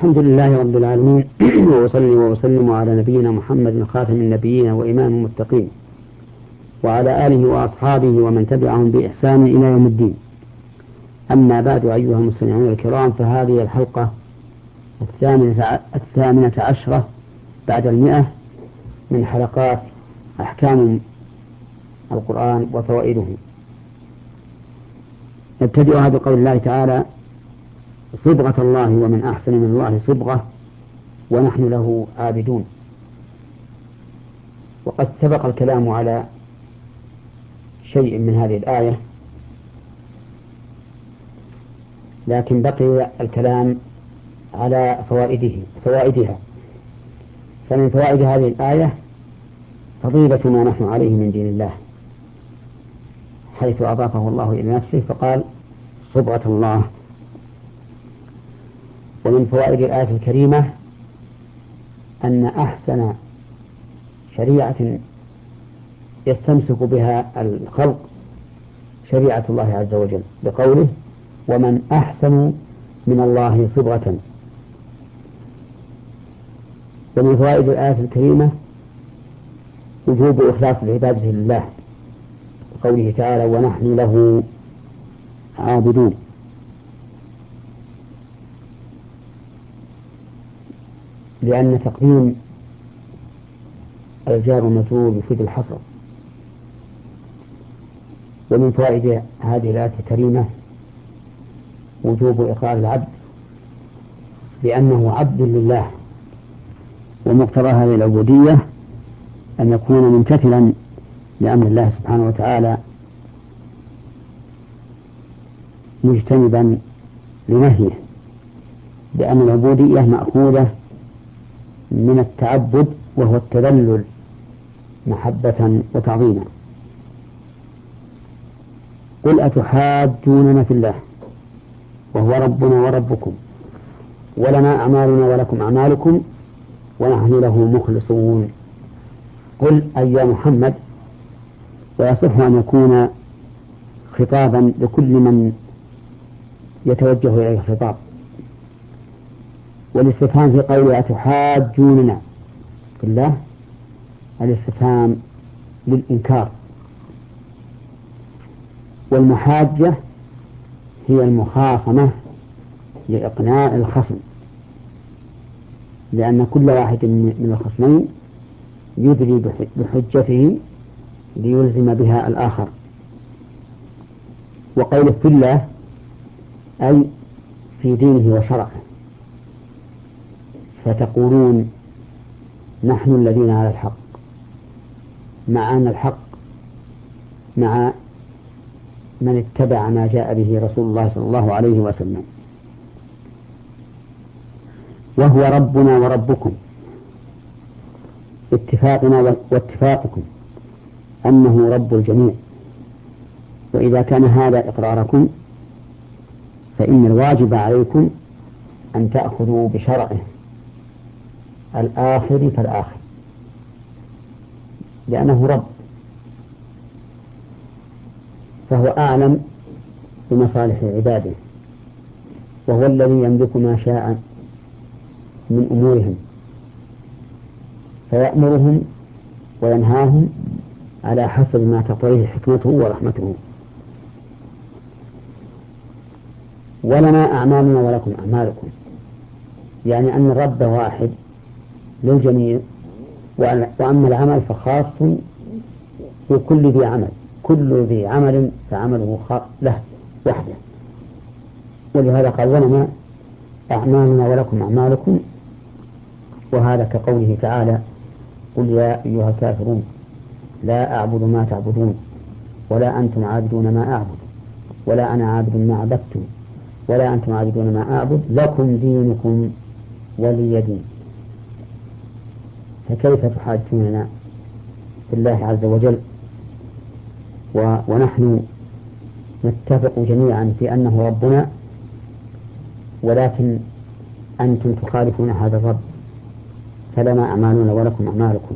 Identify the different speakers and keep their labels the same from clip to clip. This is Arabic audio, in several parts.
Speaker 1: الحمد لله رب العالمين وأصلي وأسلم على نبينا محمد خاتم النبيين وإمام المتقين وعلى آله وأصحابه ومن تبعهم بإحسان إلى يوم الدين. أما بعد أيها المستمعون الكرام فهذه الحلقة الثامنة, الثامنة عشرة بعد المئة من حلقات أحكام القرآن وفوائده. نبتدئها بقول الله تعالى صبغة الله ومن أحسن من الله صبغة ونحن له عابدون. وقد سبق الكلام على شيء من هذه الآية لكن بقي الكلام على فوائده فوائدها. فمن فوائد هذه الآية فضيلة ما نحن عليه من دين الله حيث أضافه الله إلى نفسه فقال صبغة الله ومن فوائد الآية الكريمة أن أحسن شريعة يستمسك بها الخلق شريعة الله عز وجل بقوله ومن أحسن من الله صبغة ومن فوائد الآية الكريمة وجوب إخلاص العبادة لله بقوله تعالى ونحن له عابدون لأن تقديم الجار والمجرور يفيد الحصر. ومن فوائد هذه الآية الكريمة وجوب إقرار العبد بأنه عبد لله ومقتضى هذه العبودية أن يكون ممتثلا لأمر الله سبحانه وتعالى مجتنبا لنهيه لأن العبودية مأخوذة من التعبد وهو التذلل محبة وتعظيما. قل أتحاجوننا في الله وهو ربنا وربكم ولنا أعمالنا ولكم أعمالكم ونحن له مخلصون. قل أي يا محمد ويصح أن يكون خطابا لكل من يتوجه إليه الخطاب. والاستفهام في قوله أتحاجوننا؟ في الله الاستفهام للإنكار. والمحاجة هي المخاصمة لإقناع الخصم. لأن كل واحد من الخصمين يدري بحجته ليلزم بها الآخر. وقوله في الله أي في دينه وشرعه. فتقولون نحن الذين على الحق مع أن الحق مع من اتبع ما جاء به رسول الله صلى الله عليه وسلم. وهو ربنا وربكم اتفاقنا واتفاقكم أنه رب الجميع. وإذا كان هذا إقراركم فإن الواجب عليكم أن تأخذوا بشرعه. الآخر فالآخر. لأنه رب. فهو أعلم بمصالح عباده. وهو الذي يملك ما شاء من أمورهم. فيأمرهم وينهاهم على حسب ما تقتضيه حكمته ورحمته. ولنا أعمالنا ولكم أعمالكم. يعني أن الرب واحد للجميع. وأما العمل فخاص بكل ذي عمل. كل ذي عمل فعمله له وحده. ولهذا قال ولنا أعمالنا ولكم أعمالكم. وهذا كقوله تعالى قل يا أيها الكافرون لا أعبد ما تعبدون ولا أنتم عابدون ما أعبد ولا أنا عابد ما عبدتم ولا أنتم عابدون ما أعبد لكم دينكم ولي دين. فكيف تحاجوننا في الله عز وجل؟ و ونحن نتفق جميعا في أنه ربنا ولكن أنتم تخالفون هذا الرب فلنا أعمالنا ولكم أعمالكم.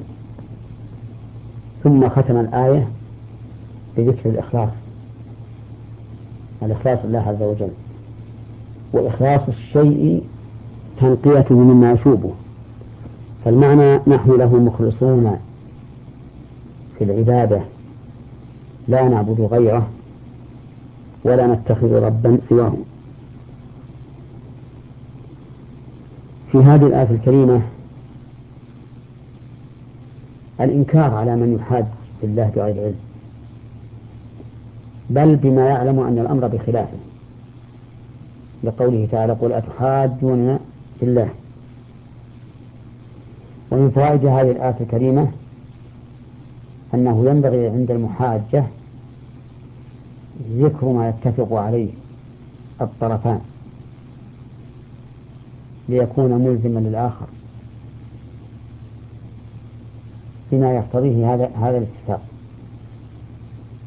Speaker 1: ثم ختم الآية بذكر الإخلاص الإخلاص لله عز وجل. وإخلاص الشيء تنقية مما يشوبه. فالمعنى نحن له مخلصون في العبادة. لا نعبد غيره ولا نتخذ ربا سواه. في هذه الآية الكريمة الإنكار على من يحاد بالله بغير علم بل بما يعلم أن الأمر بخلافه لقوله تعالى قل أتحاجون في الله؟ ومن فوائد هذه الآية الكريمة أنه ينبغي عند المحاجة ذكر ما يتفق عليه الطرفان ليكون ملزما للآخر بما يقتضيه هذا هذا الاتفاق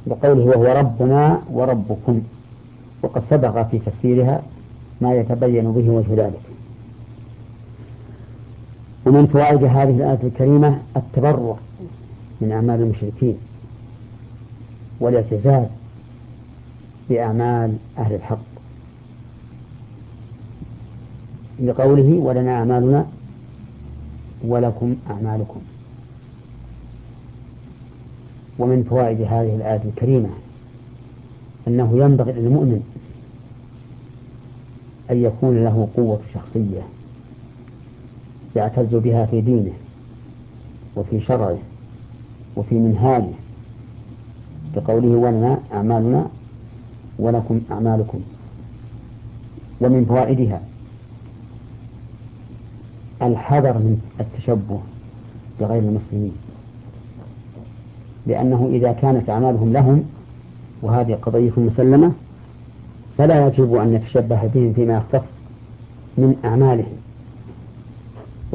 Speaker 1: بقوله وهو ربنا وربكم. وقد سبق في تفسيرها ما يتبين به وجه ذلك. ومن فوائد هذه الآية الكريمة التبرع من أعمال المشركين والاعتزاز بأعمال أهل الحق. لقوله ولنا أعمالنا ولكم أعمالكم. ومن فوائد هذه الآية الكريمة أنه ينبغي للمؤمن أن يكون له قوة شخصية. يعتز بها في دينه وفي شرعه وفي منهاجه. بقوله ولنا أعمالنا ولكم أعمالكم ومن فوائدها. الحذر من التشبه بغير المسلمين. لأنه إذا كانت أعمالهم لهم وهذه قضية مسلمة فلا يجب أن نتشبه بهم فيما يختص من أعمالهم.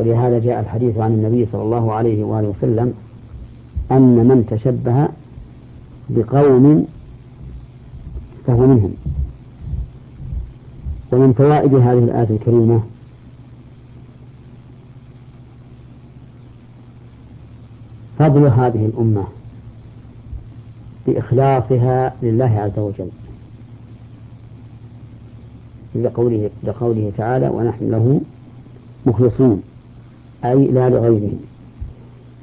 Speaker 1: ولهذا جاء الحديث عن النبي صلى الله عليه وآله وسلم أن من تشبه بقوم فهو منهم. ومن فوائد هذه الآية الكريمة فضل هذه الأمة بإخلاصها لله عز وجل. لقوله, لقوله تعالى ونحن له مخلصون أي لا لغيره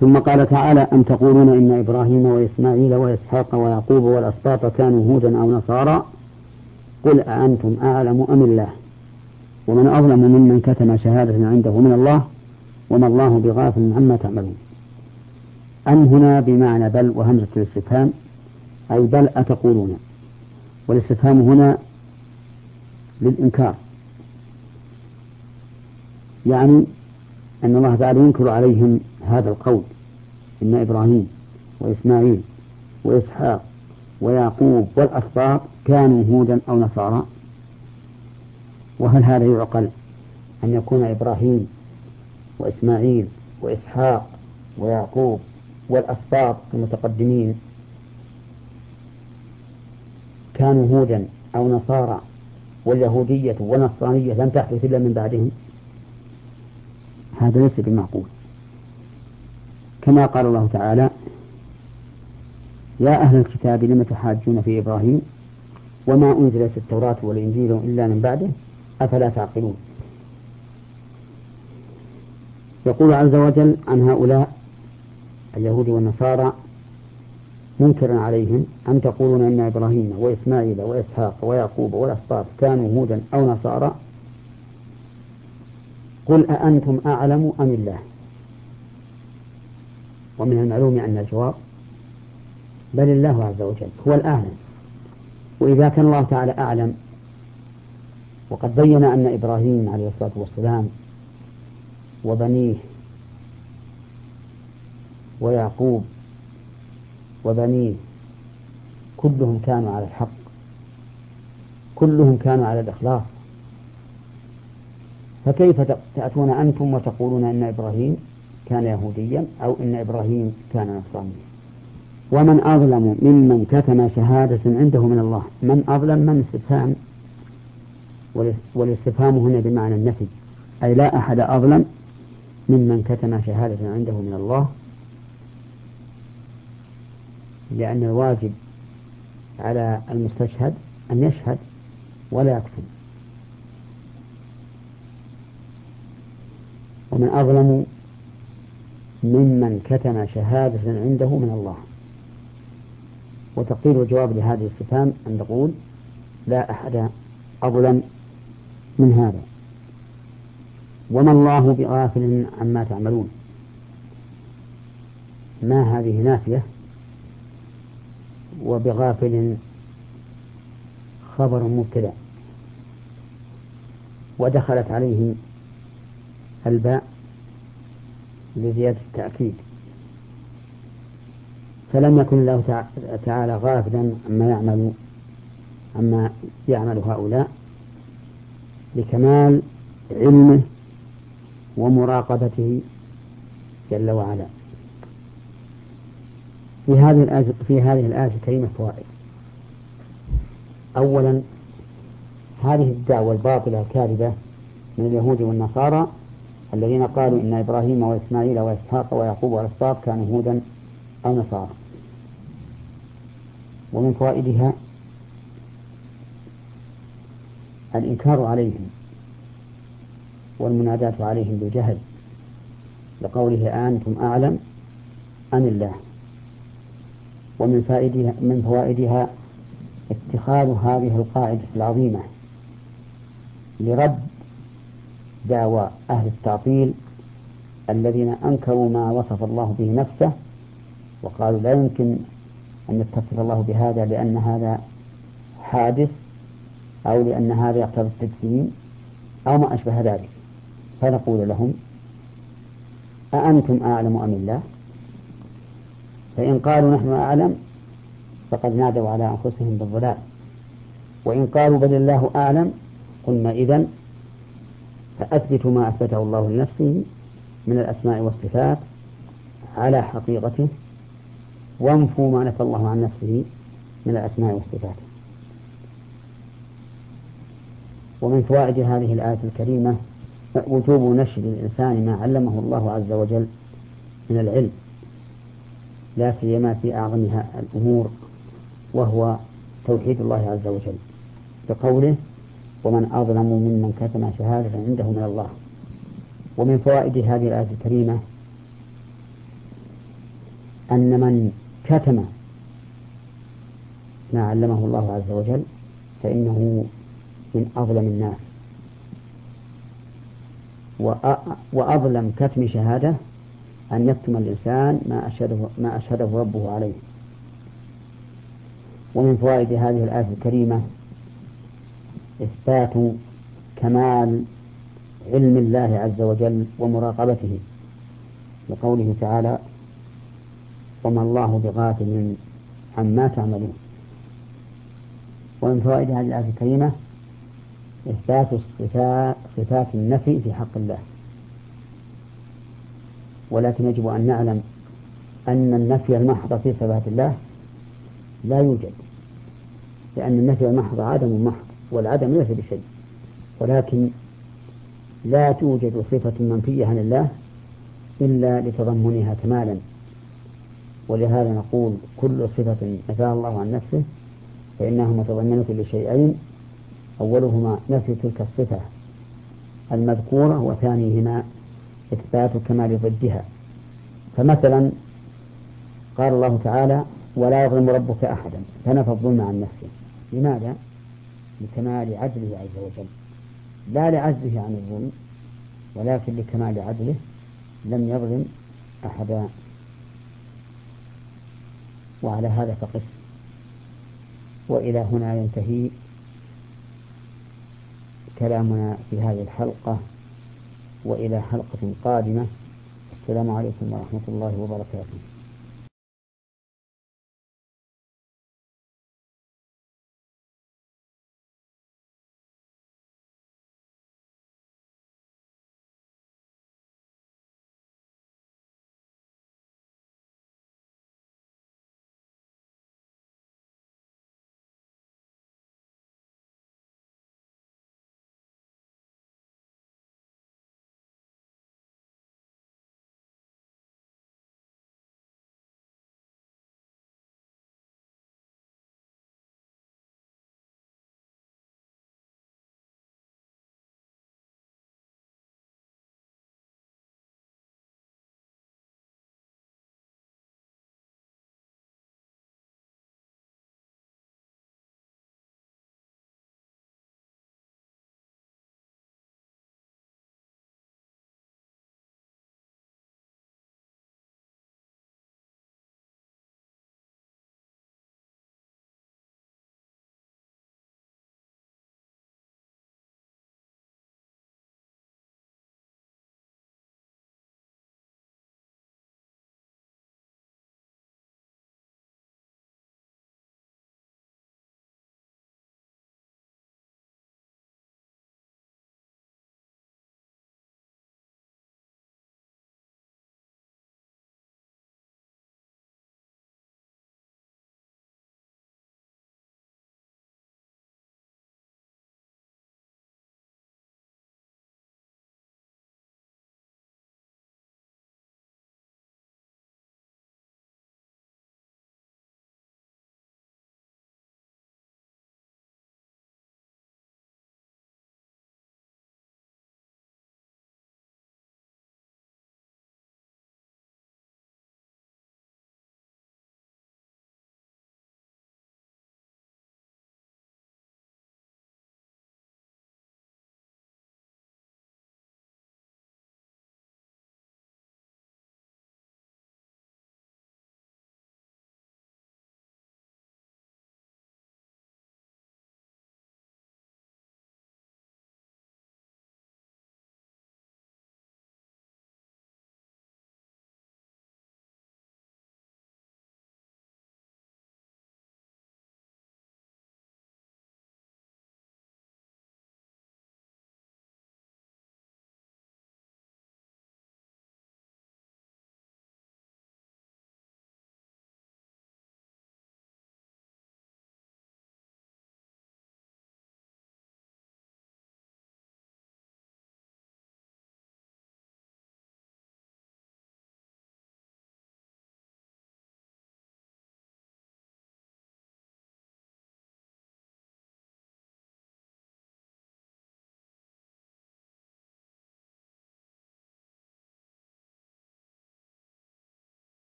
Speaker 1: ثم قال تعالى أم تقولون إن إبراهيم وإسماعيل وإسحاق ويعقوب والأسباط كانوا هودا أو نصارى؟ قل أأنتم أعلم أم الله؟ ومن أظلم ممن كتم شهادة عنده من الله وما الله بغافل عما تعملون. أم هنا بمعنى بل وهمزة الاستفهام أي بل أتقولون؟ والاستفهام هنا للإنكار. يعني أن الله تعالى ينكر عليهم هذا القول. إن إبراهيم وإسماعيل وإسحاق ويعقوب والأسباط كانوا هودا أو نصارى. وهل هذا يعقل أن يكون إبراهيم وإسماعيل وإسحاق ويعقوب والأسباط المتقدمين كانوا هودا أو نصارى واليهودية والنصرانية لم تحدث إلا من بعدهم؟ هذا ليس بمعقول. كما قال الله تعالى يا أهل الكتاب لم تحاجون في إبراهيم وما أنزلت التوراة والإنجيل إلا من بعده؟ أفلا تعقلون؟ يقول عز وجل عن هؤلاء اليهود والنصارى منكرا عليهم أن تقولون إن إبراهيم وإسماعيل وإسحاق ويعقوب والأسباط كانوا هودا أو نصارى؟ قل أأنتم أعلم أم الله؟ ومن المعلوم أن الجواب بل الله عز وجل هو الأعلم. وإذا كان الله تعالى أعلم وقد بين أن إبراهيم عليه الصلاة والسلام وبنيه ويعقوب وبنيه كلهم كانوا على الحق كلهم كانوا على الإخلاص فكيف تأتون أنتم وتقولون إن إبراهيم كان يهوديا أو إن إبراهيم كان نصرانيا؟ ومن أظلم ممن كتم شهادة عنده من الله؟ من أظلم من استفهام والاستفهام هنا بمعنى النفي أي لا أحد أظلم ممن كتم شهادة عنده من الله لأن الواجب على المستشهد أن يشهد ولا يكتم. ومن أظلم ممن كتم شهادة عنده من الله. وتقدير الجواب لهذه الاستفهام أن نقول لا أحد أظلم من هذا. وما الله بغافل عما تعملون. ما هذه نافية وبغافل خبر مبتدأ. ودخلت عليه الباء لزيادة التأكيد. فلم يكن الله تعالى غافلا عما يعمل عما يعمل هؤلاء لكمال علمه ومراقبته جل وعلا. في هذه الآية في هذه الآية الكريمة فوائد. أولا هذه الدعوة الباطلة الكاذبة من اليهود والنصارى الذين قالوا إن إبراهيم وإسماعيل وإسحاق ويعقوب والأسباط كانوا هودا أو نصارى. ومن فوائدها الإنكار عليهم والمناداة عليهم بالجهل لقوله أنتم أعلم أم الله. ومن فائدها من فوائدها اتخاذ هذه القاعدة العظيمة لرد دعوى أهل التعطيل الذين أنكروا ما وصف الله به نفسه وقالوا لا يمكن أن يتصف الله بهذا لأن هذا حادث أو لأن هذا يقتضي التجسيم أو ما أشبه ذلك. فنقول لهم أأنتم أعلم أم الله؟ فإن قالوا نحن أعلم فقد نادوا على أنفسهم بالضلال وإن قالوا بل الله أعلم قلنا إذن فأثبتوا ما أثبته الله لنفسه من الأسماء والصفات على حقيقته وانفوا ما نفى الله عن نفسه من الأسماء والصفات. ومن فوائد هذه الآية الكريمة وجوب نشر الإنسان ما علمه الله عز وجل من العلم لا سيما في أعظمها الأمور وهو توحيد الله عز وجل. بقوله ومن أظلم ممن كتم شهادة عنده من الله. ومن فوائد هذه الآية الكريمة أن من كتم ما علمه الله عز وجل فإنه من أظلم الناس. وأظلم كتم شهادة أن يكتم الإنسان ما أشهده, ما أشهده ربه عليه. ومن فوائد هذه الآية الكريمة إثبات كمال علم الله عز وجل ومراقبته لقوله تعالى وما الله بغافل عما تعملون. ومن فوائد هذه الآية الكريمة إثبات صفات, النفي في حق الله. ولكن يجب أن نعلم أن النفي المحض في صفات الله لا يوجد لأن النفي المحض عدم محض. والعدم ليس بشيء. ولكن لا توجد صفة منفية عن الله إلا لتضمنها كمالا. ولهذا نقول كل صفة نفاها الله عن نفسه فإنها متضمنة لشيئين. أولهما نفي تلك الصفة المذكورة وثانيهما إثبات كمال ضدها. فمثلا قال الله تعالى ولا يظلم ربك أحدا. فنفى الظلم عن نفسه. لماذا؟ لكمال عدله عز وجل. لا لعجزه عن الظلم ولكن لكمال عدله لم يظلم أحدا. وعلى هذا فقس وإلى هنا ينتهي كلامنا في هذه الحلقة. وإلى حلقة قادمة. السلام عليكم ورحمة الله وبركاته.